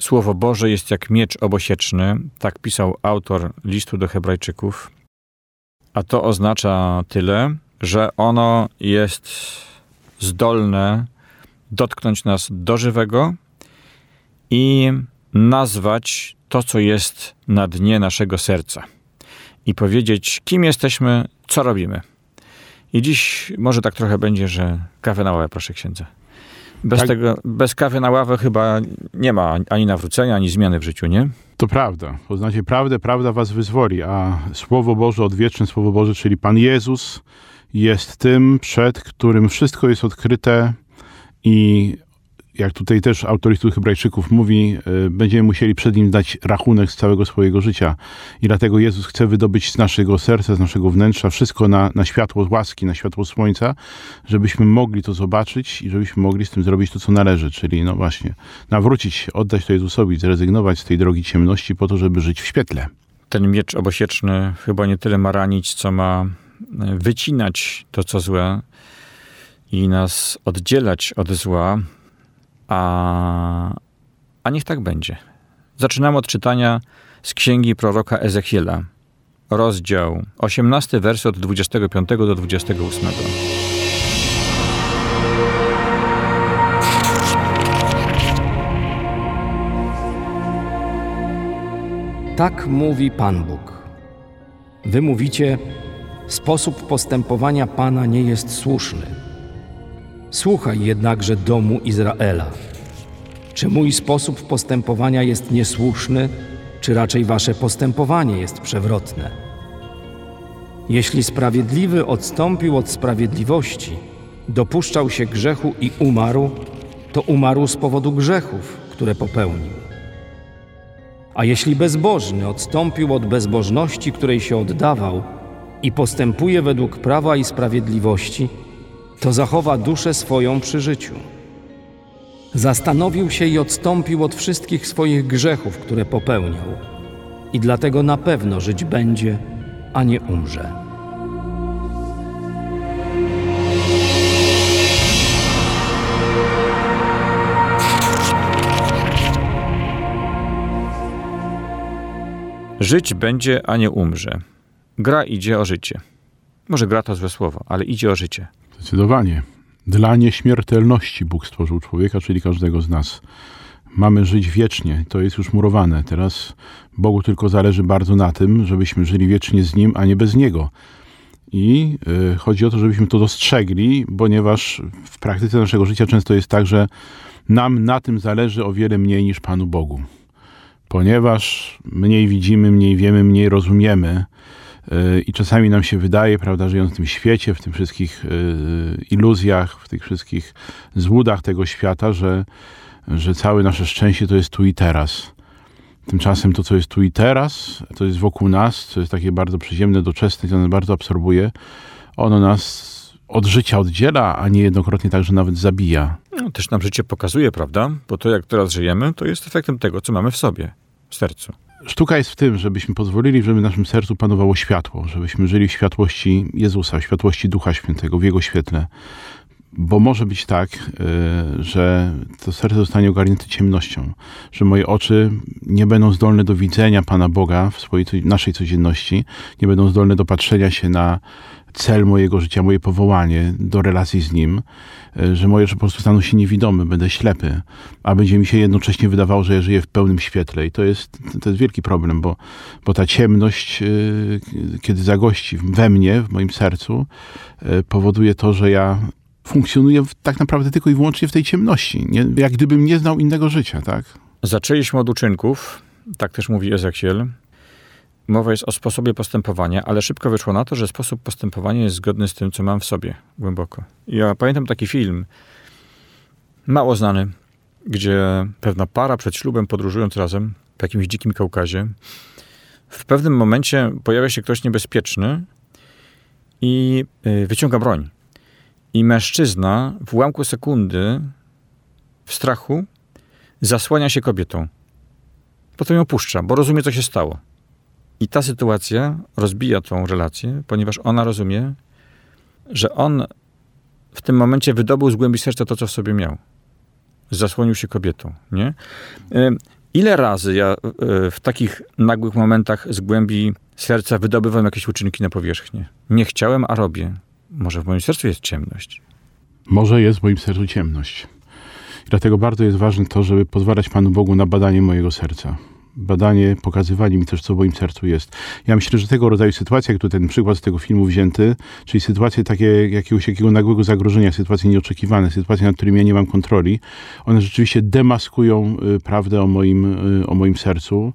Słowo Boże jest jak miecz obosieczny, tak pisał autor listu do Hebrajczyków. A to oznacza tyle, że ono jest zdolne dotknąć nas do żywego i nazwać to, co jest na dnie naszego serca. I powiedzieć, kim jesteśmy, co robimy. I dziś może tak trochę będzie, że kawę na ławę, proszę księdza. Bez, Tak. tego, bez kawy na ławę chyba nie ma ani nawrócenia, ani zmiany w życiu, nie? To prawda. Poznacie prawdę, prawda was wyzwoli, a Słowo Boże, odwieczne Słowo Boże, czyli Pan Jezus jest tym, przed którym wszystko jest odkryte i jak tutaj też autor listu Hebrajczyków mówi, y, będziemy musieli przed Nim dać rachunek z całego swojego życia. I dlatego Jezus chce wydobyć z naszego serca, z naszego wnętrza wszystko na, na światło łaski, na światło słońca, żebyśmy mogli to zobaczyć i żebyśmy mogli z tym zrobić to, co należy, czyli no właśnie, nawrócić oddać to Jezusowi, zrezygnować z tej drogi ciemności po to, żeby żyć w świetle. Ten miecz obosieczny chyba nie tyle ma ranić, co ma e, wycinać to, co złe i nas oddzielać od zła, a, a niech tak będzie. Zaczynamy od czytania z księgi proroka Ezechiela, rozdział 18, wers od 25 do 28. Tak mówi Pan Bóg. Wy mówicie, sposób postępowania Pana nie jest słuszny. Słuchaj jednakże domu Izraela. Czy mój sposób postępowania jest niesłuszny, czy raczej wasze postępowanie jest przewrotne? Jeśli sprawiedliwy odstąpił od sprawiedliwości, dopuszczał się grzechu i umarł, to umarł z powodu grzechów, które popełnił. A jeśli bezbożny odstąpił od bezbożności, której się oddawał, i postępuje według prawa i sprawiedliwości, to zachowa duszę swoją przy życiu. Zastanowił się i odstąpił od wszystkich swoich grzechów, które popełniał, i dlatego na pewno żyć będzie, a nie umrze. Żyć będzie, a nie umrze. Gra idzie o życie. Może gra to złe słowo, ale idzie o życie. Zdecydowanie. Dla nieśmiertelności Bóg stworzył człowieka, czyli każdego z nas. Mamy żyć wiecznie, to jest już murowane. Teraz Bogu tylko zależy bardzo na tym, żebyśmy żyli wiecznie z Nim, a nie bez Niego. I y, chodzi o to, żebyśmy to dostrzegli, ponieważ w praktyce naszego życia często jest tak, że nam na tym zależy o wiele mniej niż Panu Bogu. Ponieważ mniej widzimy, mniej wiemy, mniej rozumiemy, i czasami nam się wydaje, prawda, żyjąc w tym świecie, w tych wszystkich y, iluzjach, w tych wszystkich złudach tego świata, że, że całe nasze szczęście to jest tu i teraz. Tymczasem to, co jest tu i teraz, to jest wokół nas, co jest takie bardzo przyziemne, doczesne, to nas bardzo absorbuje, ono nas od życia oddziela, a niejednokrotnie także nawet zabija. No, też nam życie pokazuje, prawda? Bo to, jak teraz żyjemy, to jest efektem tego, co mamy w sobie, w sercu. Sztuka jest w tym, żebyśmy pozwolili, żeby w naszym sercu panowało światło, żebyśmy żyli w światłości Jezusa, w światłości Ducha Świętego, w Jego świetle. Bo może być tak, y, że to serce zostanie ogarnięte ciemnością, że moje oczy nie będą zdolne do widzenia Pana Boga w swojej, naszej codzienności, nie będą zdolne do patrzenia się na cel mojego życia, moje powołanie do relacji z Nim, y, że moje oczy po prostu staną się niewidome, będę ślepy, a będzie mi się jednocześnie wydawało, że ja żyję w pełnym świetle. I to jest, to jest wielki problem, bo, bo ta ciemność, y, kiedy zagości we mnie, w moim sercu, powoduje to, że ja funkcjonuję w- tak naprawdę tylko i wyłącznie w tej ciemności. Nie, jak gdybym nie znał innego życia, tak? Zaczęliśmy od uczynków, tak też mówi Ezekiel. Mowa jest o sposobie postępowania, ale szybko wyszło na to, że sposób postępowania jest zgodny z tym, co mam w sobie głęboko. Ja pamiętam taki film, mało znany, gdzie pewna para przed ślubem, podróżując razem, w jakimś dzikim Kaukazie. W pewnym momencie pojawia się ktoś niebezpieczny i y, wyciąga broń. I mężczyzna w ułamku sekundy, w strachu, zasłania się kobietą. Potem ją puszcza, bo rozumie, co się stało. I ta sytuacja rozbija tą relację, ponieważ ona rozumie, że on w tym momencie wydobył z głębi serca to, co w sobie miał. Zasłonił się kobietą, nie? Y, ile razy ja y, w takich nagłych momentach z głębi serca wydobywam jakieś uczynki na powierzchnię? Nie chciałem, a robię. Może w moim sercu jest ciemność. Może jest w moim sercu ciemność. Dlatego bardzo jest ważne to, żeby pozwalać Panu Bogu na badanie mojego serca badanie, pokazywanie mi też, co w moim sercu jest. Ja myślę, że tego rodzaju sytuacje, jak tu ten przykład z tego filmu wzięty, czyli sytuacje takie jakiegoś jakiego nagłego zagrożenia, sytuacje nieoczekiwane, sytuacje, nad którymi ja nie mam kontroli, one rzeczywiście demaskują y, prawdę o moim, y, o moim sercu,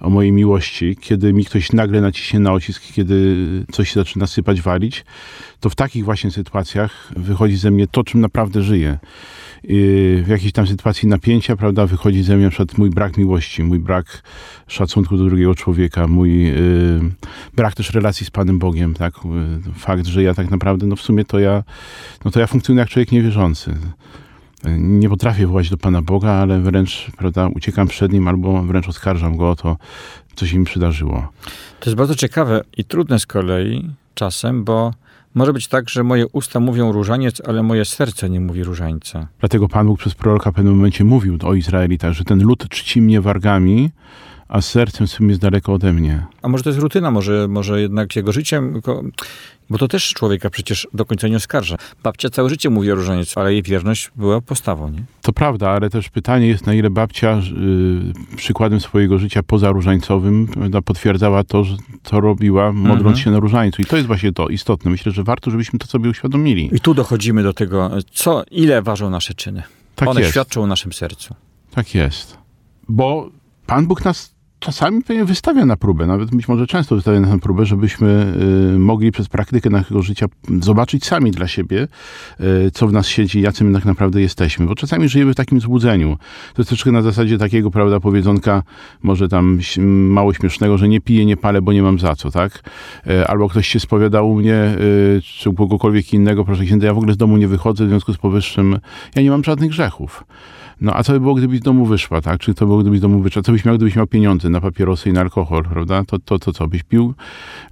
o mojej miłości. Kiedy mi ktoś nagle naciśnie na ocisk, kiedy coś się zaczyna sypać, walić, to w takich właśnie sytuacjach wychodzi ze mnie to, czym naprawdę żyję w jakiejś tam sytuacji napięcia, prawda, wychodzi ze mnie na przykład mój brak miłości, mój brak szacunku do drugiego człowieka, mój y, brak też relacji z Panem Bogiem, tak, y, fakt, że ja tak naprawdę, no w sumie to ja, no to ja funkcjonuję jak człowiek niewierzący. Nie potrafię wołać do Pana Boga, ale wręcz, prawda, uciekam przed Nim albo wręcz oskarżam Go o to, co się mi przydarzyło. To jest bardzo ciekawe i trudne z kolei czasem, bo może być tak, że moje usta mówią różaniec, ale moje serce nie mówi różańca. Dlatego Pan Bóg przez proroka w pewnym momencie mówił o Izraelitach, że ten lud czci mnie wargami, a sercem swym jest daleko ode mnie. A może to jest rutyna, może, może jednak jego życiem bo to też człowieka przecież do końca nie oskarża. Babcia całe życie mówi o różaniec, ale jej wierność była postawą, nie? To prawda, ale też pytanie jest, na ile babcia y, przykładem swojego życia poza różańcowym potwierdzała to, że to robiła, modląc mhm. się na różańcu. I to jest właśnie to istotne. Myślę, że warto, żebyśmy to sobie uświadomili. I tu dochodzimy do tego, co, ile ważą nasze czyny. Tak One jest. świadczą o naszym sercu. Tak jest. Bo Pan Bóg nas czasami wystawia na próbę, nawet być może często wystawia na próbę, żebyśmy y, mogli przez praktykę naszego życia zobaczyć sami dla siebie, y, co w nas siedzi, jacy my tak naprawdę jesteśmy. Bo czasami żyjemy w takim złudzeniu. To jest troszkę na zasadzie takiego, prawda, powiedzonka, może tam mało śmiesznego, że nie piję, nie palę, bo nie mam za co, tak? Y, albo ktoś się spowiadał u mnie, czy u kogokolwiek innego, proszę księdza, ja w ogóle z domu nie wychodzę, w związku z powyższym ja nie mam żadnych grzechów. No a co by było, gdybyś z domu wyszła, tak? Czy to było, gdybyś z domu wyszła? Co byś miał, gdybyś miał pieniądze na papierosy i na alkohol, prawda? To, to, to co, byś pił?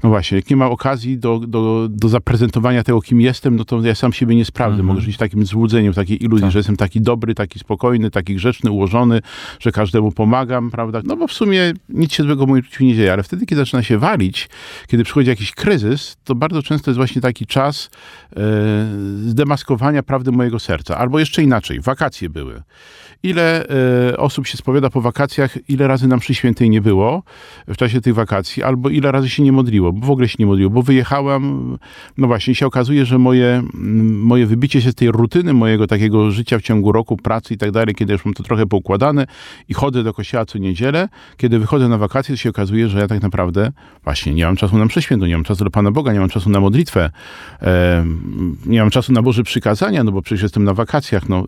No właśnie, jak nie ma okazji do, do, do zaprezentowania tego, kim jestem, no to ja sam siebie nie sprawdzę. Mhm. Mogę żyć w takim złudzeniu, w takiej iluzji, tak. że jestem taki dobry, taki spokojny, taki grzeczny, ułożony, że każdemu pomagam, prawda? No bo w sumie nic się złego w moim życiu nie dzieje, ale wtedy, kiedy zaczyna się walić, kiedy przychodzi jakiś kryzys, to bardzo często jest właśnie taki czas e, zdemaskowania prawdy mojego serca. Albo jeszcze inaczej, wakacje były ile y, osób się spowiada po wakacjach, ile razy nam przy świętej nie było w czasie tych wakacji, albo ile razy się nie modliło, bo w ogóle się nie modliło, bo wyjechałam, no właśnie, się okazuje, że moje, moje wybicie się z tej rutyny mojego takiego życia w ciągu roku, pracy i tak dalej, kiedy już mam to trochę poukładane i chodzę do kościoła co niedzielę, kiedy wychodzę na wakacje, to się okazuje, że ja tak naprawdę właśnie nie mam czasu na przeświętu, nie mam czasu do Pana Boga, nie mam czasu na modlitwę, e, nie mam czasu na Boże przykazania, no bo przecież jestem na wakacjach, no.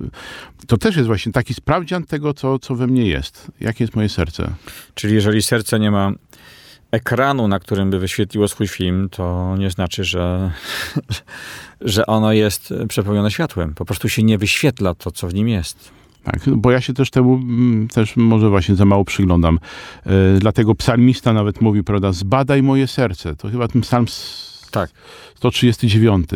To też jest właśnie taki sprawdzian tego, co, co we mnie jest. Jakie jest moje serce? Czyli jeżeli serce nie ma ekranu, na którym by wyświetliło swój film, to nie znaczy, że, że ono jest przepełnione światłem. Po prostu się nie wyświetla to, co w nim jest. Tak, bo ja się też temu mm, też może właśnie za mało przyglądam. Yy, dlatego psalmista nawet mówi, prawda, zbadaj moje serce. To chyba ten psalm tak. 139,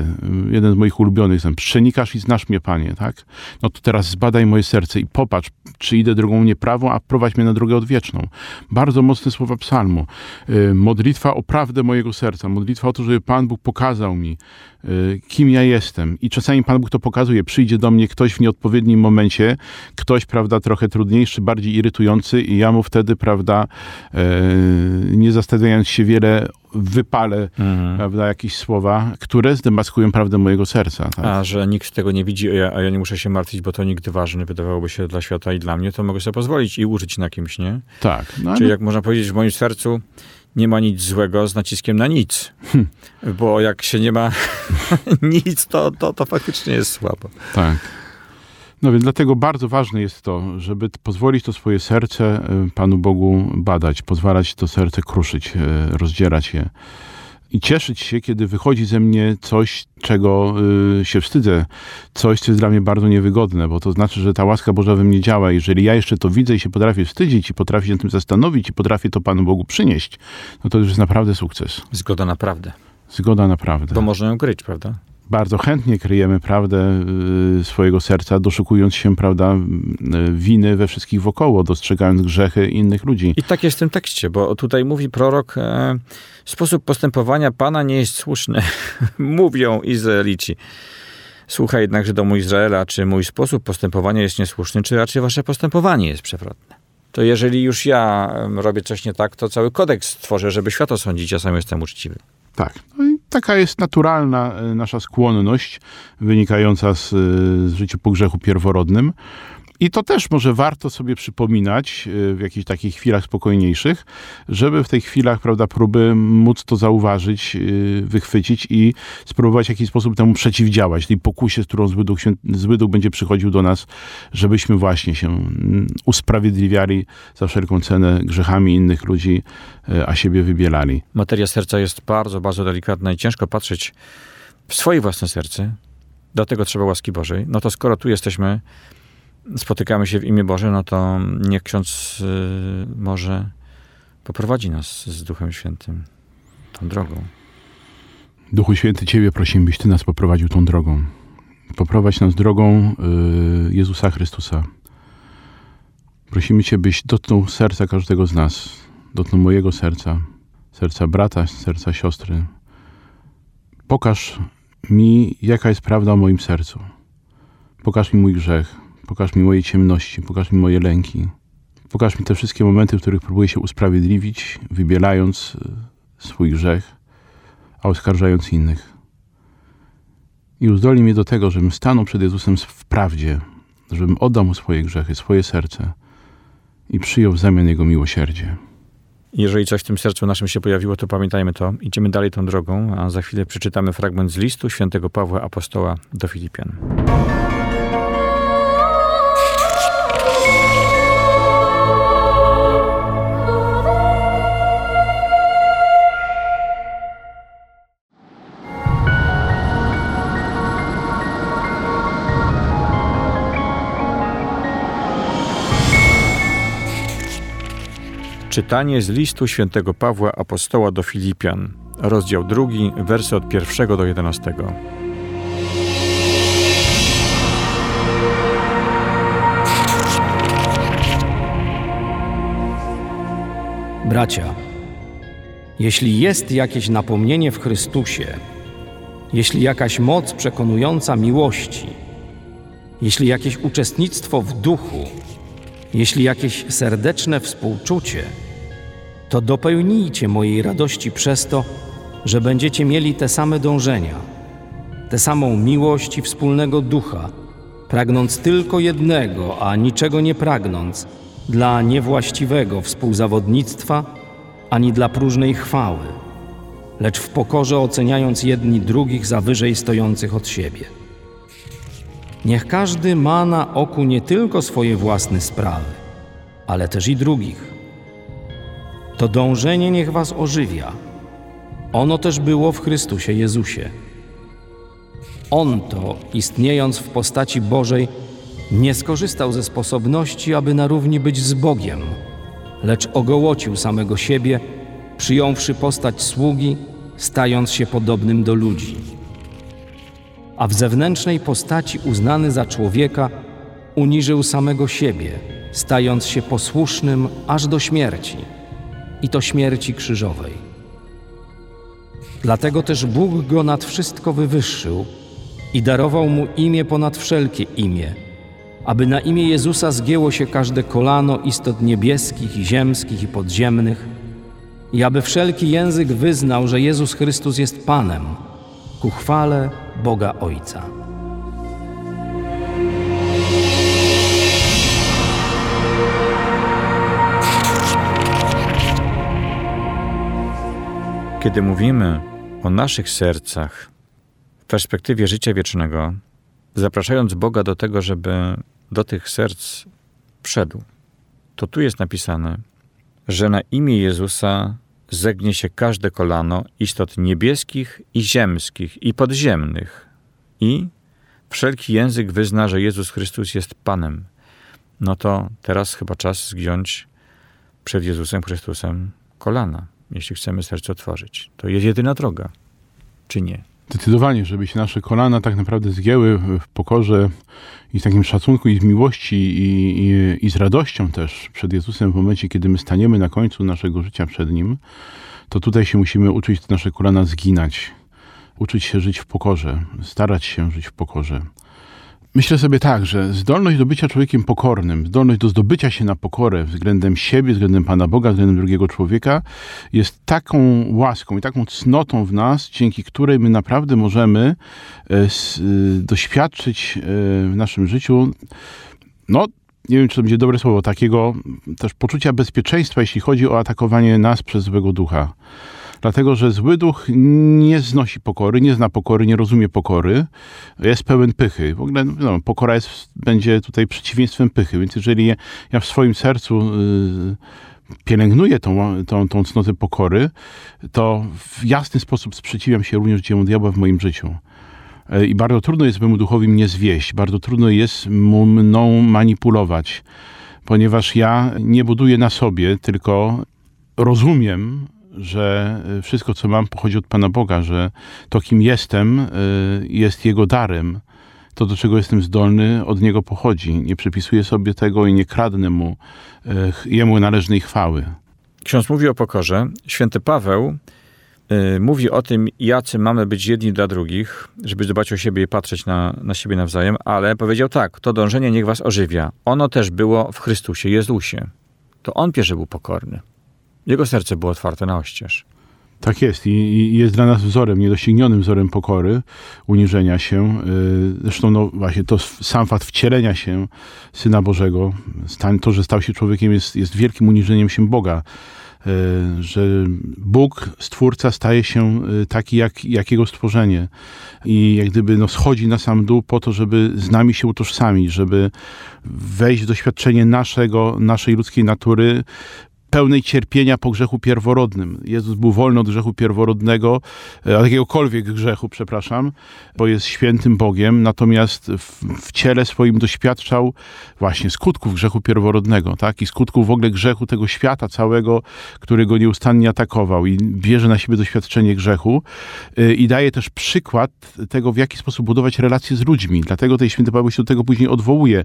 jeden z moich ulubionych, ten przenikasz i znasz mnie, Panie, tak? No to teraz zbadaj moje serce i popatrz, czy idę drogą nieprawą, a prowadź mnie na drogę odwieczną. Bardzo mocne słowa psalmu. Y, modlitwa o prawdę mojego serca, modlitwa o to, żeby Pan Bóg pokazał mi, y, kim ja jestem. I czasami Pan Bóg to pokazuje. Przyjdzie do mnie ktoś w nieodpowiednim momencie, ktoś, prawda, trochę trudniejszy, bardziej irytujący i ja mu wtedy, prawda, y, nie zastanawiając się wiele, wypalę, mhm. prawda, jakieś słowa, które zdemaskują prawdę mojego serca. Tak? A że nikt tego nie widzi, a ja, a ja, nie muszę się martwić, bo to nikt ważny wydawałoby się dla świata i dla mnie, to mogę sobie pozwolić i użyć na kimś, nie? Tak. No, Czyli jak można powiedzieć, w moim sercu nie ma nic złego z naciskiem na nic. Hm. Bo jak się nie ma nic, to, to, to faktycznie jest słabo. Tak. No więc dlatego bardzo ważne jest to, żeby pozwolić to swoje serce e, Panu Bogu badać, pozwalać to serce kruszyć, e, rozdzierać je i cieszyć się, kiedy wychodzi ze mnie coś, czego y, się wstydzę, coś, co jest dla mnie bardzo niewygodne, bo to znaczy, że ta łaska Boża we mnie działa. Jeżeli ja jeszcze to widzę i się potrafię wstydzić i potrafię się tym zastanowić i potrafię to Panu Bogu przynieść, no to już jest naprawdę sukces. Zgoda naprawdę. Zgoda naprawdę. Bo można ją kryć, prawda? Bardzo chętnie kryjemy prawdę y, swojego serca, doszukując się, prawda, y, winy we wszystkich wokoło, dostrzegając grzechy innych ludzi. I tak jest w tym tekście, bo tutaj mówi prorok, e, sposób postępowania Pana nie jest słuszny. Mówią Izraelici. Słuchaj jednakże domu Izraela, czy mój sposób postępowania jest niesłuszny, czy raczej wasze postępowanie jest przewrotne. To jeżeli już ja robię coś nie tak, to cały kodeks stworzę, żeby świat osądzić, ja sam jestem uczciwy. Tak. No i taka jest naturalna e, nasza skłonność wynikająca z, e, z życia po grzechu pierworodnym. I to też może warto sobie przypominać e, w jakichś takich chwilach spokojniejszych, żeby w tych chwilach, prawda, próby móc to zauważyć, e, wychwycić i spróbować w jakiś sposób temu przeciwdziałać, tej pokusie, z którą zły duch, zły duch będzie przychodził do nas, żebyśmy właśnie się mm, usprawiedliwiali za wszelką cenę grzechami innych ludzi, e, a siebie wybielali. Materia serca jest bardzo, bardzo delikatna i ciężko patrzeć w swoje własne serce. Dlatego trzeba łaski Bożej. No to skoro tu jesteśmy, spotykamy się w imię Boże, no to niech ksiądz y, może poprowadzi nas z Duchem Świętym tą drogą. Duchu Święty, Ciebie prosimy, byś Ty nas poprowadził tą drogą. Poprowadź nas drogą y, Jezusa Chrystusa. Prosimy Cię, byś dotknął serca każdego z nas. Dotknął mojego serca, serca brata, serca siostry. Pokaż mi, jaka jest prawda o moim sercu. Pokaż mi mój grzech. Pokaż mi moje ciemności, pokaż mi moje lęki. Pokaż mi te wszystkie momenty, w których próbuję się usprawiedliwić, wybielając e, swój grzech, a oskarżając innych. I uzdolnij mnie do tego, żebym stanął przed Jezusem w prawdzie, żebym oddał mu swoje grzechy, swoje serce i przyjął w zamian Jego miłosierdzie. Jeżeli coś w tym sercu naszym się pojawiło, to pamiętajmy to. Idziemy dalej tą drogą, a za chwilę przeczytamy fragment z listu świętego Pawła Apostoła do Filipian. Czytanie z listu świętego Pawła Apostoła do Filipian, rozdział drugi, wersy od pierwszego do jedenastego. Bracia, jeśli jest jakieś napomnienie w Chrystusie, jeśli jakaś moc przekonująca miłości, jeśli jakieś uczestnictwo w duchu, jeśli jakieś serdeczne współczucie, to dopełnijcie mojej radości przez to, że będziecie mieli te same dążenia, tę samą miłość i wspólnego ducha, pragnąc tylko jednego, a niczego nie pragnąc, dla niewłaściwego współzawodnictwa ani dla próżnej chwały, lecz w pokorze oceniając jedni drugich za wyżej stojących od siebie. Niech każdy ma na oku nie tylko swoje własne sprawy, ale też i drugich. To dążenie niech was ożywia. Ono też było w Chrystusie Jezusie. On to, istniejąc w postaci Bożej, nie skorzystał ze sposobności, aby na równi być z Bogiem, lecz ogołocił samego siebie, przyjąwszy postać sługi, stając się podobnym do ludzi a w zewnętrznej postaci uznany za człowieka, uniżył samego siebie, stając się posłusznym aż do śmierci, i to śmierci krzyżowej. Dlatego też Bóg go nad wszystko wywyższył i darował mu imię ponad wszelkie imię, aby na imię Jezusa zgięło się każde kolano istot niebieskich i ziemskich i podziemnych, i aby wszelki język wyznał, że Jezus Chrystus jest Panem – ku chwale Boga Ojca. Kiedy mówimy o naszych sercach w perspektywie życia wiecznego, zapraszając Boga do tego, żeby do tych serc wszedł, to tu jest napisane, że na imię Jezusa zegnie się każde kolano istot niebieskich i ziemskich i podziemnych i wszelki język wyzna, że Jezus Chrystus jest Panem. No to teraz chyba czas zgiąć przed Jezusem Chrystusem kolana, jeśli chcemy serce otworzyć. To jest jedyna droga, czy nie? Zdecydowanie, żeby się nasze kolana tak naprawdę zgięły w pokorze i z takim szacunku i z miłości i, i, i z radością też przed Jezusem w momencie, kiedy my staniemy na końcu naszego życia przed Nim, to tutaj się musimy uczyć nasze kolana zginać, uczyć się żyć w pokorze, starać się żyć w pokorze. Myślę sobie tak, że zdolność do bycia człowiekiem pokornym, zdolność do zdobycia się na pokorę względem siebie, względem Pana Boga, względem drugiego człowieka jest taką łaską i taką cnotą w nas, dzięki której my naprawdę możemy e, e, doświadczyć e, w naszym życiu, no, nie wiem, czy to będzie dobre słowo, takiego też poczucia bezpieczeństwa, jeśli chodzi o atakowanie nas przez złego ducha dlatego że zły duch nie znosi pokory, nie zna pokory, nie rozumie pokory, jest pełen pychy. W ogóle no, pokora jest, będzie tutaj przeciwieństwem pychy, więc jeżeli ja w swoim sercu yy, pielęgnuję tą, tą, tą cnotę pokory, to w jasny sposób sprzeciwiam się również dziełom diabła w moim życiu. Y, I bardzo trudno jest memu duchowi mnie zwieść, bardzo trudno jest mu mną manipulować, ponieważ ja nie buduję na sobie, tylko rozumiem że y, wszystko, co mam, pochodzi od Pana Boga, że to, kim jestem, y, jest Jego darem. To, do czego jestem zdolny, od Niego pochodzi. Nie przypisuję sobie tego i nie kradnę Mu y, Jemu należnej chwały. Ksiądz mówi o pokorze. Święty Paweł mówi o tym, jacy mamy być jedni dla drugich, żeby dbać o siebie i patrzeć na, na siebie nawzajem, ale powiedział tak, to dążenie niech was ożywia. Ono też było w Chrystusie, Jezusie. To On pierwszy był pokorny. Jego serce było otwarte na oścież. Tak jest i, i, jest dla nas wzorem, niedoścignionym wzorem pokory, uniżenia się. Y, zresztą no właśnie to sam fakt wcielenia się Syna Bożego, to, że stał się człowiekiem jest, jest wielkim uniżeniem się Boga. Y, że Bóg, Stwórca, staje się y, taki jak, jak Jego stworzenie i jak gdyby no, schodzi na sam dół po to, żeby z nami się utożsamić, żeby wejść w doświadczenie naszego, naszej ludzkiej natury, pełnej cierpienia po grzechu pierworodnym. Jezus był wolny od grzechu pierworodnego, e, od jakiegokolwiek grzechu, przepraszam, bo jest świętym Bogiem, natomiast w, w, ciele swoim doświadczał właśnie skutków grzechu pierworodnego, tak? I skutków w ogóle grzechu tego świata całego, który go nieustannie atakował i bierze na siebie doświadczenie grzechu e, i daje też przykład tego, w jaki sposób budować relacje z ludźmi. Dlatego tej święty Paweł się do tego później odwołuje,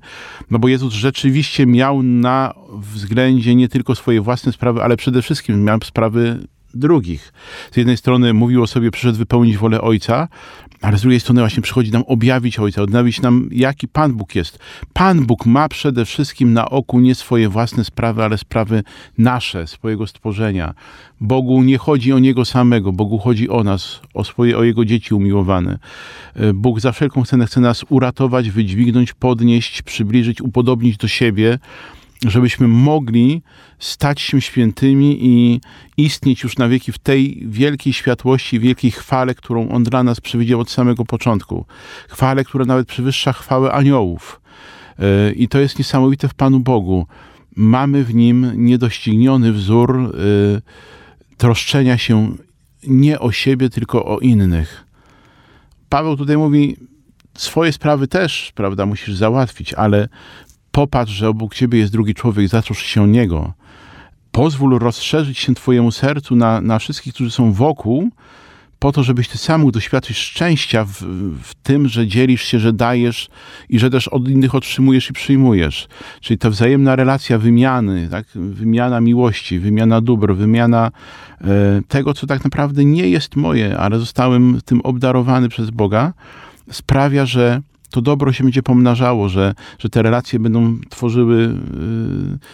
no bo Jezus rzeczywiście miał na względzie nie tylko swoje własne własne sprawy, ale przede wszystkim miał sprawy drugich. Z jednej strony mówił o sobie, przyszedł wypełnić wolę Ojca, ale z drugiej strony właśnie przychodzi nam objawić Ojca, odnawić nam, jaki Pan Bóg jest. Pan Bóg ma przede wszystkim na oku nie swoje własne sprawy, ale sprawy nasze, swojego stworzenia. Bogu nie chodzi o Niego samego, Bogu chodzi o nas, o swoje, o Jego dzieci umiłowane. E, Bóg za wszelką cenę chce nas uratować, wydźwignąć, podnieść, przybliżyć, upodobnić do siebie, żebyśmy mogli stać się świętymi i istnieć już na wieki w tej wielkiej światłości, wielkiej chwale, którą On dla nas przewidział od samego początku. Chwale, która nawet przewyższa chwałę aniołów. E, I to jest niesamowite w Panu Bogu. Mamy w Nim niedościgniony wzór e, troszczenia się nie o siebie, tylko o innych. Paweł tutaj mówi, swoje sprawy też, prawda, musisz załatwić, ale Popatrz, że obok ciebie jest drugi człowiek, zatrosz się o niego. Pozwól rozszerzyć się twojemu sercu na, na wszystkich, którzy są wokół, po to, żebyś ty sam mógł doświadczyć szczęścia w, w, tym, że dzielisz się, że dajesz i że też od innych otrzymujesz i przyjmujesz. Czyli ta wzajemna relacja wymiany, tak? wymiana miłości, wymiana dóbr, wymiana e, tego, co tak naprawdę nie jest moje, ale zostałem tym obdarowany przez Boga, sprawia, że to dobro się będzie pomnażało, że, że te relacje będą tworzyły y,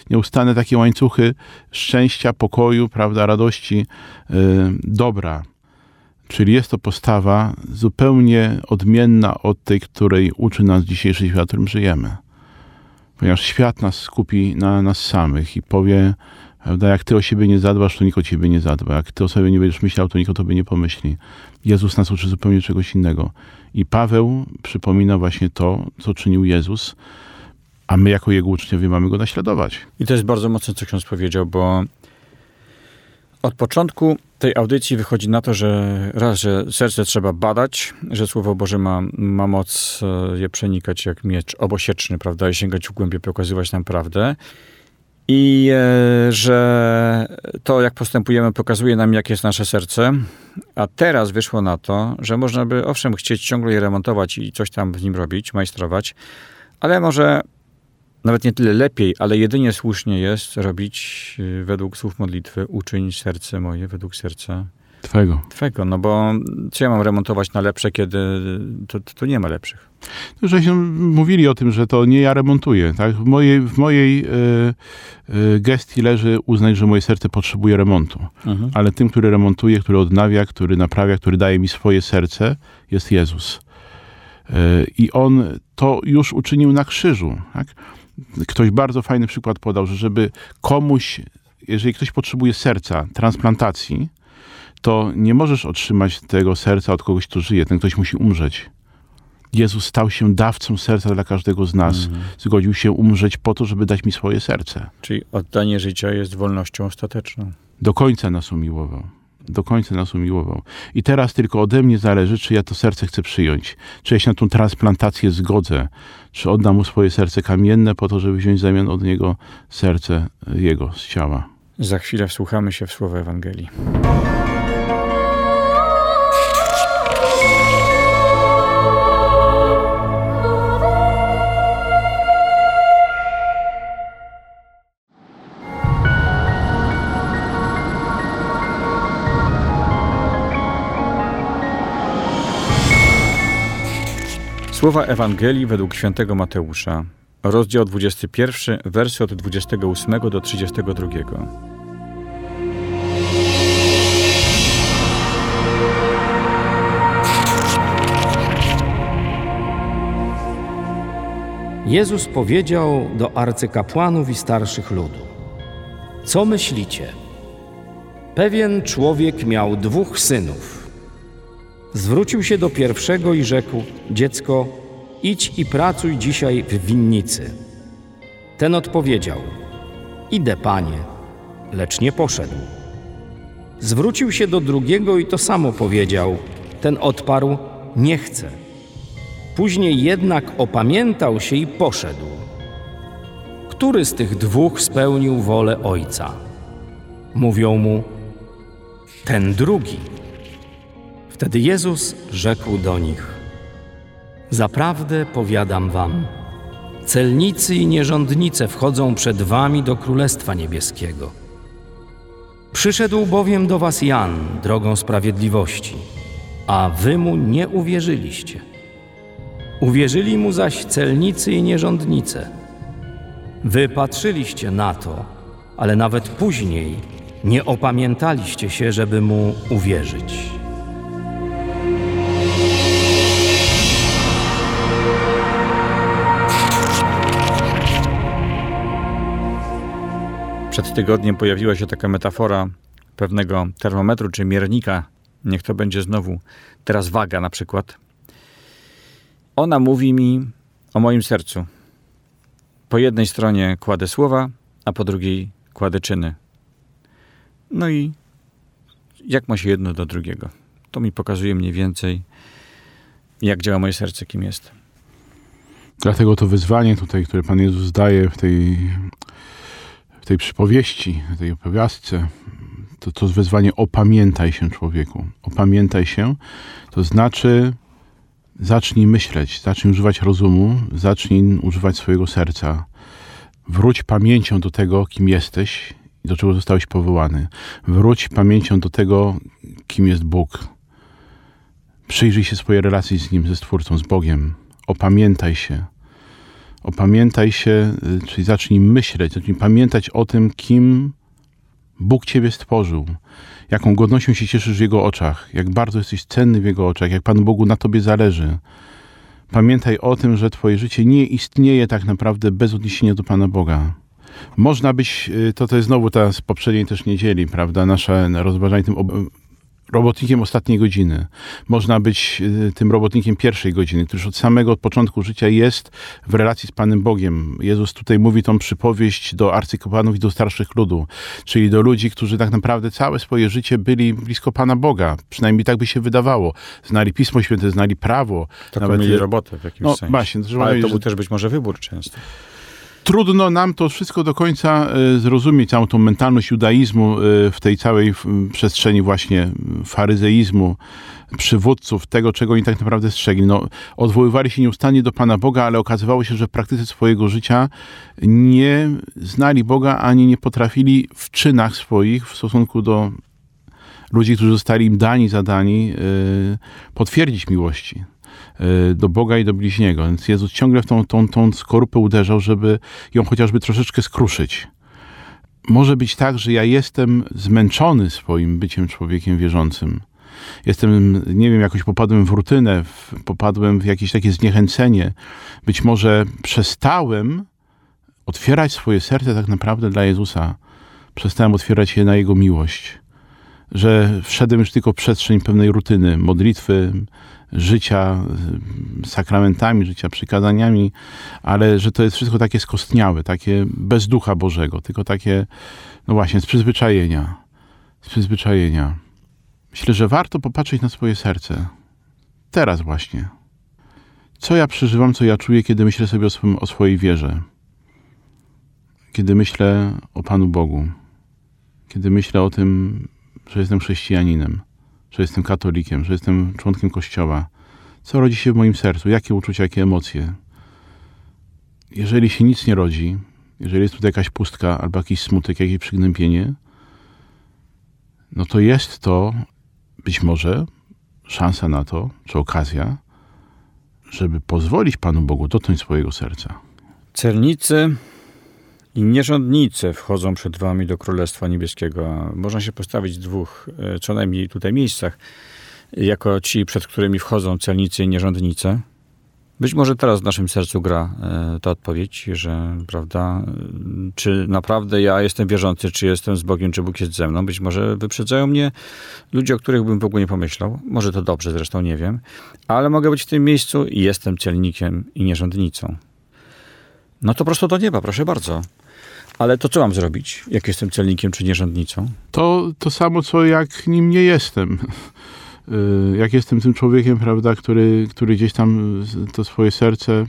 nieustanne takie łańcuchy szczęścia, pokoju, prawda, radości, y, dobra. Czyli jest to postawa zupełnie odmienna od tej, której uczy nas dzisiejszy świat, w którym żyjemy. Ponieważ świat nas skupi na nas samych i powie, Prawda? Jak ty o siebie nie zadbasz, to nikt o ciebie nie zadba. Jak ty o sobie nie będziesz myślał, to nikt o tobie nie pomyśli. Jezus nas uczy zupełnie czegoś innego. I Paweł przypomina właśnie to, co czynił Jezus, a my jako jego uczniowie mamy go naśladować. I to jest bardzo mocne, co ksiądz powiedział, bo od początku tej audycji wychodzi na to, że raz, że serce trzeba badać, że Słowo Boże ma, ma moc e, je przenikać jak miecz obosieczny, prawda, i sięgać w głębie, pokazywać nam prawdę. I e, że to, jak postępujemy, pokazuje nam, jakie jest nasze serce. A teraz wyszło na to, że można by, owszem, chcieć ciągle je remontować i coś tam w nim robić, majstrować, ale może nawet nie tyle lepiej, ale jedynie słusznie jest robić y, według słów modlitwy uczyń serce moje według serca Twego. Twego. No bo co ja mam remontować na lepsze, kiedy to, to, to nie ma lepszych. Żeśmy mówili o tym, że to nie ja remontuję. Tak? W mojej, w mojej y, y, gestii leży uznać, że moje serce potrzebuje remontu. Mhm. Ale tym, który remontuje, który odnawia, który naprawia, który daje mi swoje serce, jest Jezus. Y, I On to już uczynił na krzyżu. Tak? Ktoś bardzo fajny przykład podał, że żeby komuś, jeżeli ktoś potrzebuje serca, transplantacji, to nie możesz otrzymać tego serca od kogoś, kto żyje. Ten ktoś musi umrzeć. Jezus stał się dawcą serca dla każdego z nas. Mhm. Zgodził się umrzeć po to, żeby dać mi swoje serce. Czyli oddanie życia jest wolnością ostateczną. Do końca nas umiłował. Do końca nas umiłował. I teraz tylko ode mnie zależy, czy ja to serce chcę przyjąć. Czy ja się na tą transplantację zgodzę. Czy oddam mu swoje serce kamienne po to, żeby wziąć w zamian od niego serce jego z ciała. Za chwilę wsłuchamy się w słowa Ewangelii. Słowa Ewangelii według świętego Mateusza, rozdział 21, wersy od 28 do 32. Jezus powiedział do arcykapłanów i starszych ludu: Co myślicie? Pewien człowiek miał dwóch synów. Zwrócił się do pierwszego i rzekł: Dziecko, idź i pracuj dzisiaj w winnicy. Ten odpowiedział: Idę, panie, lecz nie poszedł. Zwrócił się do drugiego i to samo powiedział. Ten odparł: Nie chcę. Później jednak opamiętał się i poszedł. Który z tych dwóch spełnił wolę ojca? Mówią mu: Ten drugi. Wtedy Jezus rzekł do nich: Zaprawdę powiadam wam, celnicy i nierządnice wchodzą przed wami do Królestwa Niebieskiego. Przyszedł bowiem do was Jan drogą sprawiedliwości, a wy mu nie uwierzyliście. Uwierzyli mu zaś celnicy i nierządnice. Wy patrzyliście na to, ale nawet później nie opamiętaliście się, żeby mu uwierzyć. Przed tygodniem pojawiła się taka metafora pewnego termometru czy miernika. Niech to będzie znowu teraz waga na przykład. Ona mówi mi o moim sercu. Po jednej stronie kładę słowa, a po drugiej kładę czyny. No i jak ma się jedno do drugiego? To mi pokazuje mniej więcej, jak działa moje serce, kim jest. Dlatego to wyzwanie tutaj, które Pan Jezus daje w tej, tej przypowieści, tej opowiastce, to to wyzwanie opamiętaj się człowieku. Opamiętaj się, to znaczy zacznij myśleć, zacznij używać rozumu, zacznij używać swojego serca. Wróć pamięcią do tego, kim jesteś i do czego zostałeś powołany. Wróć pamięcią do tego, kim jest Bóg. Przyjrzyj się swojej relacji z Nim, ze Stwórcą, z Bogiem. Opamiętaj się. Opamiętaj się, y, czyli zacznij myśleć, zacznij pamiętać o tym, kim Bóg Ciebie stworzył, jaką godnością się cieszysz w Jego oczach, jak bardzo jesteś cenny w Jego oczach, jak Panu Bogu na Tobie zależy. Pamiętaj o tym, że Twoje życie nie istnieje tak naprawdę bez odniesienia do Pana Boga. Można być, y, to to jest znowu ta z poprzedniej też niedzieli, prawda, nasze rozważanie tym robotnikiem ostatniej godziny. Można być y, tym robotnikiem pierwszej godziny, który już od samego od początku życia jest w relacji z Panem Bogiem. Jezus tutaj mówi tą przypowieść do arcykapłanów i do starszych ludu, czyli do ludzi, którzy tak naprawdę całe swoje życie byli blisko Pana Boga. Przynajmniej tak by się wydawało. Znali Pismo Święte, znali prawo. Taką Nawet- mieli robotę w jakimś No sensie. właśnie, to Ale to był też być może wybór często. Trudno nam to wszystko do końca e, zrozumieć, całą tą mentalność judaizmu e, w tej całej przestrzeni właśnie faryzeizmu, przywódców, tego, czego oni tak naprawdę strzegli. No, odwoływali się nieustannie do Pana Boga, ale okazywało się, że w praktyce swojego życia nie znali Boga, ani nie potrafili w czynach swoich w stosunku do ludzi, którzy zostali im dani, zadani, e, potwierdzić miłości do Boga i do bliźniego. Więc Jezus ciągle w tą, tą, tą skorupę uderzał, żeby ją chociażby troszeczkę skruszyć. Może być tak, że ja jestem zmęczony swoim byciem człowiekiem wierzącym. Jestem, nie wiem, jakoś popadłem w rutynę, w, popadłem w jakieś takie zniechęcenie. Być może przestałem otwierać swoje serce tak naprawdę dla Jezusa. Przestałem otwierać je na Jego miłość. Że wszedłem już tylko w przestrzeń pewnej rutyny, modlitwy, życia y, sakramentami, życia przykazaniami, ale że to jest wszystko takie skostniałe, takie bez ducha Bożego, tylko takie, no właśnie, z przyzwyczajenia. Z przyzwyczajenia. Myślę, że warto popatrzeć na swoje serce. Teraz właśnie. Co ja przeżywam, co ja czuję, kiedy myślę sobie o, swym, o swojej wierze. Kiedy myślę o Panu Bogu. Kiedy myślę o tym, że jestem chrześcijaninem że jestem katolikiem, że jestem członkiem kościoła. Co rodzi się w moim sercu? Jakie uczucia, jakie emocje? Jeżeli się nic nie rodzi, jeżeli jest tutaj jakaś pustka, albo jakiś smutek, jakieś przygnębienie, no to jest to być może szansa na to, czy okazja, żeby pozwolić Panu Bogu dotknąć swojego serca. Celnicy i nierządnice wchodzą przed wami do Królestwa Niebieskiego. Można się postawić w dwóch, e, co najmniej tutaj miejscach, jako ci, przed którymi wchodzą celnicy i nierządnice. Być może teraz w naszym sercu gra e, ta odpowiedź, że prawda, e, czy naprawdę ja jestem wierzący, czy jestem z Bogiem, czy Bóg jest ze mną. Być może wyprzedzają mnie ludzie, o których bym w ogóle nie pomyślał. Może to dobrze, zresztą nie wiem. Ale mogę być w tym miejscu i jestem celnikiem i nierządnicą. No to prosto do nieba, proszę bardzo. Ale to co mam zrobić, jak jestem celnikiem czy nierządnicą? To to samo, co jak nim nie jestem. Y, Jak jestem tym człowiekiem, prawda, który, który gdzieś tam z- to swoje serce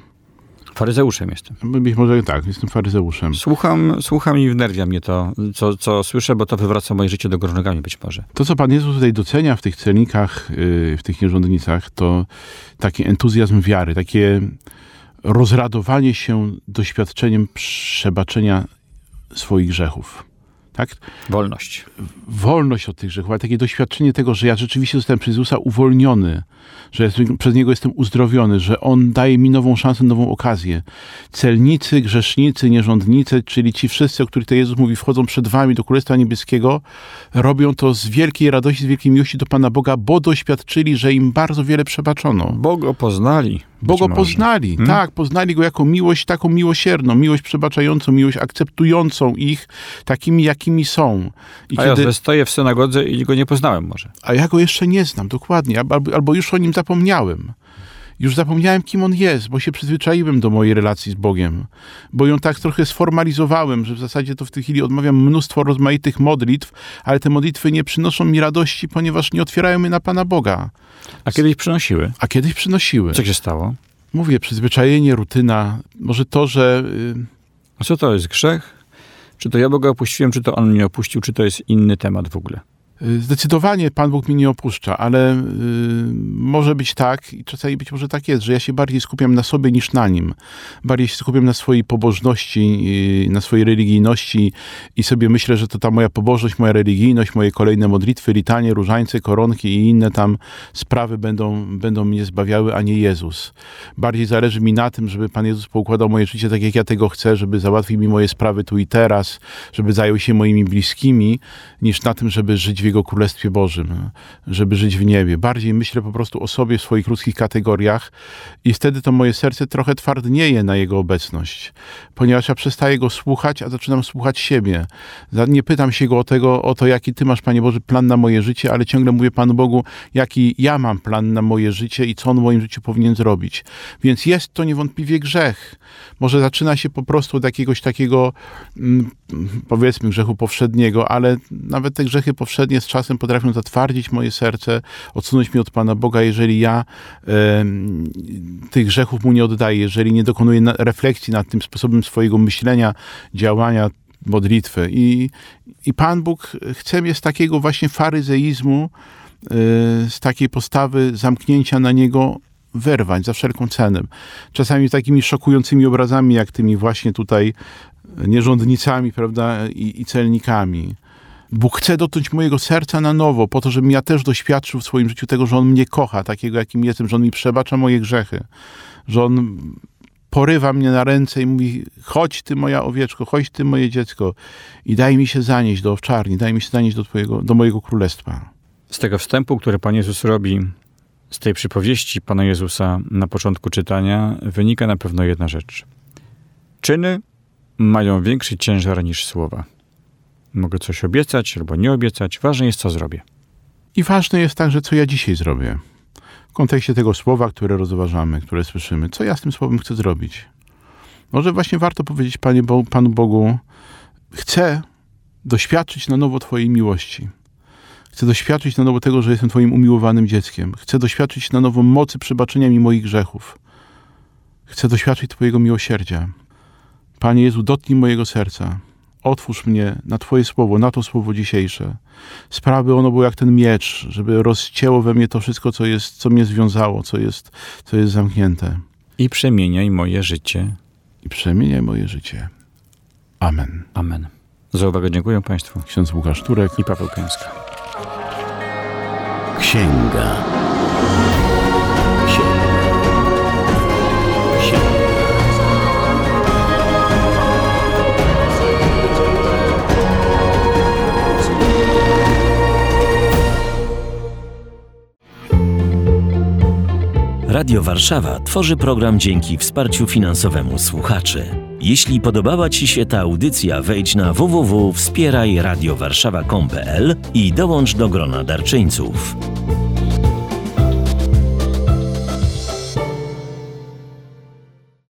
Faryzeuszem jestem. Być może tak, jestem faryzeuszem. Słucham, słucham i wnerwia mnie to, co, co słyszę, bo to wywraca moje życie do góry nogami być może. To, co Pan Jezus tutaj docenia w tych celnikach, yy, w tych nierządnicach, to taki entuzjazm wiary, takie rozradowanie się doświadczeniem przebaczenia swoich grzechów. Tak? Wolność. wolność od tych grzechów, ale takie doświadczenie tego, że ja rzeczywiście zostałem przez Jezusa uwolniony, że ja przez Niego jestem uzdrowiony, że On daje mi nową szansę, nową okazję. Celnicy, grzesznicy, nierządnicy, czyli ci wszyscy, o których to Jezus mówi, wchodzą przed wami do Królestwa Niebieskiego, robią to z wielkiej radości, z wielkiej miłości do Pana Boga, bo doświadczyli, że im bardzo wiele przebaczono. Bo go poznali. Bo być go może. poznali, Hmm? tak, poznali go jako miłość taką miłosierną, miłość przebaczającą, miłość akceptującą ich takimi, jakimi są. I A ja stoję w synagodze i go nie poznałem może. a ja go jeszcze nie znam, dokładnie, albo, albo już o nim zapomniałem. Już zapomniałem, kim on jest, bo się przyzwyczaiłem do mojej relacji z Bogiem, bo ją tak trochę sformalizowałem, że w zasadzie to w tej chwili odmawiam mnóstwo rozmaitych modlitw, ale te modlitwy nie przynoszą mi radości, ponieważ nie otwierają mnie na Pana Boga. A kiedyś przynosiły. A kiedyś przynosiły. Co się stało? Mówię, przyzwyczajenie, rutyna, może to, że y, A co to jest grzech? Czy to ja Boga opuściłem, czy to On mnie opuścił, czy to jest inny temat w ogóle? Y, Zdecydowanie Pan Bóg mnie nie opuszcza, ale y, może być tak, i czasami być może tak jest, że ja się bardziej skupiam na sobie niż na nim. Bardziej się skupiam na swojej pobożności, y, na swojej religijności i sobie myślę, że to ta moja pobożność, moja religijność, moje kolejne modlitwy, litanie, różańce, koronki i inne tam sprawy będą, będą mnie zbawiały, a nie Jezus. Bardziej zależy mi na tym, żeby Pan Jezus poukładał moje życie tak, jak ja tego chcę, żeby załatwił mi moje sprawy tu i teraz, żeby zajął się moimi bliskimi, niż na tym, żeby żyć w Jego Królestwie Bożym, żeby żyć w niebie. Bardziej myślę po prostu o sobie w swoich ludzkich kategoriach i wtedy to moje serce trochę twardnieje na Jego obecność, ponieważ ja przestaję Go słuchać, a zaczynam słuchać siebie. Nie pytam się Go o, tego, o to, jaki Ty masz, Panie Boże, plan na moje życie, ale ciągle mówię Panu Bogu, jaki ja mam plan na moje życie i co On w moim życiu powinien zrobić. Więc jest to niewątpliwie grzech. Może zaczyna się po prostu od jakiegoś takiego, mm, powiedzmy, grzechu powszedniego, ale nawet te grzechy powszednie z czasem potrafią zatwardzić moje serce, odsunąć mnie od Pana Boga, jeżeli ja e, tych grzechów Mu nie oddaję, jeżeli nie dokonuję na, refleksji nad tym sposobem swojego myślenia, działania, modlitwy. I, I Pan Bóg chce mnie z takiego właśnie faryzeizmu, e, z takiej postawy zamknięcia na Niego wyrwać za wszelką cenę. Czasami takimi szokującymi obrazami, jak tymi właśnie tutaj nierządnicami, prawda, i, i celnikami. Bóg chce dotknąć mojego serca na nowo, po to, żebym ja też doświadczył w swoim życiu tego, że On mnie kocha, takiego jakim jestem, że On mi przebacza moje grzechy, że On porywa mnie na ręce i mówi: Chodź ty, moja owieczko, chodź ty, moje dziecko, i daj mi się zanieść do owczarni, daj mi się zanieść do, twojego, do mojego królestwa. Z tego wstępu, który Pan Jezus robi, z tej przypowieści Pana Jezusa na początku czytania, wynika na pewno jedna rzecz. Czyny mają większy ciężar niż słowa. Mogę coś obiecać albo nie obiecać, ważne jest, co zrobię. I ważne jest także, co ja dzisiaj zrobię. W kontekście tego słowa, które rozważamy, które słyszymy, co ja z tym słowem chcę zrobić. Może właśnie warto powiedzieć Panie Bo Panu Bogu, chcę doświadczyć na nowo Twojej miłości. Chcę doświadczyć na nowo tego, że jestem Twoim umiłowanym dzieckiem. Chcę doświadczyć na nowo mocy przebaczenia mi moich grzechów. Chcę doświadczyć Twojego miłosierdzia. Panie Jezu, dotknij mojego serca. Otwórz mnie na Twoje słowo, na to słowo dzisiejsze. Sprawy ono było jak ten miecz, żeby rozcięło we mnie to wszystko, co, jest, co mnie związało, co jest, co jest zamknięte. I przemieniaj moje życie. I przemieniaj moje życie. Amen. Amen. Za uwagę dziękuję Państwu. Ksiądz Łukasz Turek i Paweł Kęska. Księga. Radio Warszawa tworzy program dzięki wsparciu finansowemu słuchaczy. Jeśli podobała Ci się ta audycja, wejdź na www.wspierajradiowarszawa.com.pl i dołącz do grona darczyńców.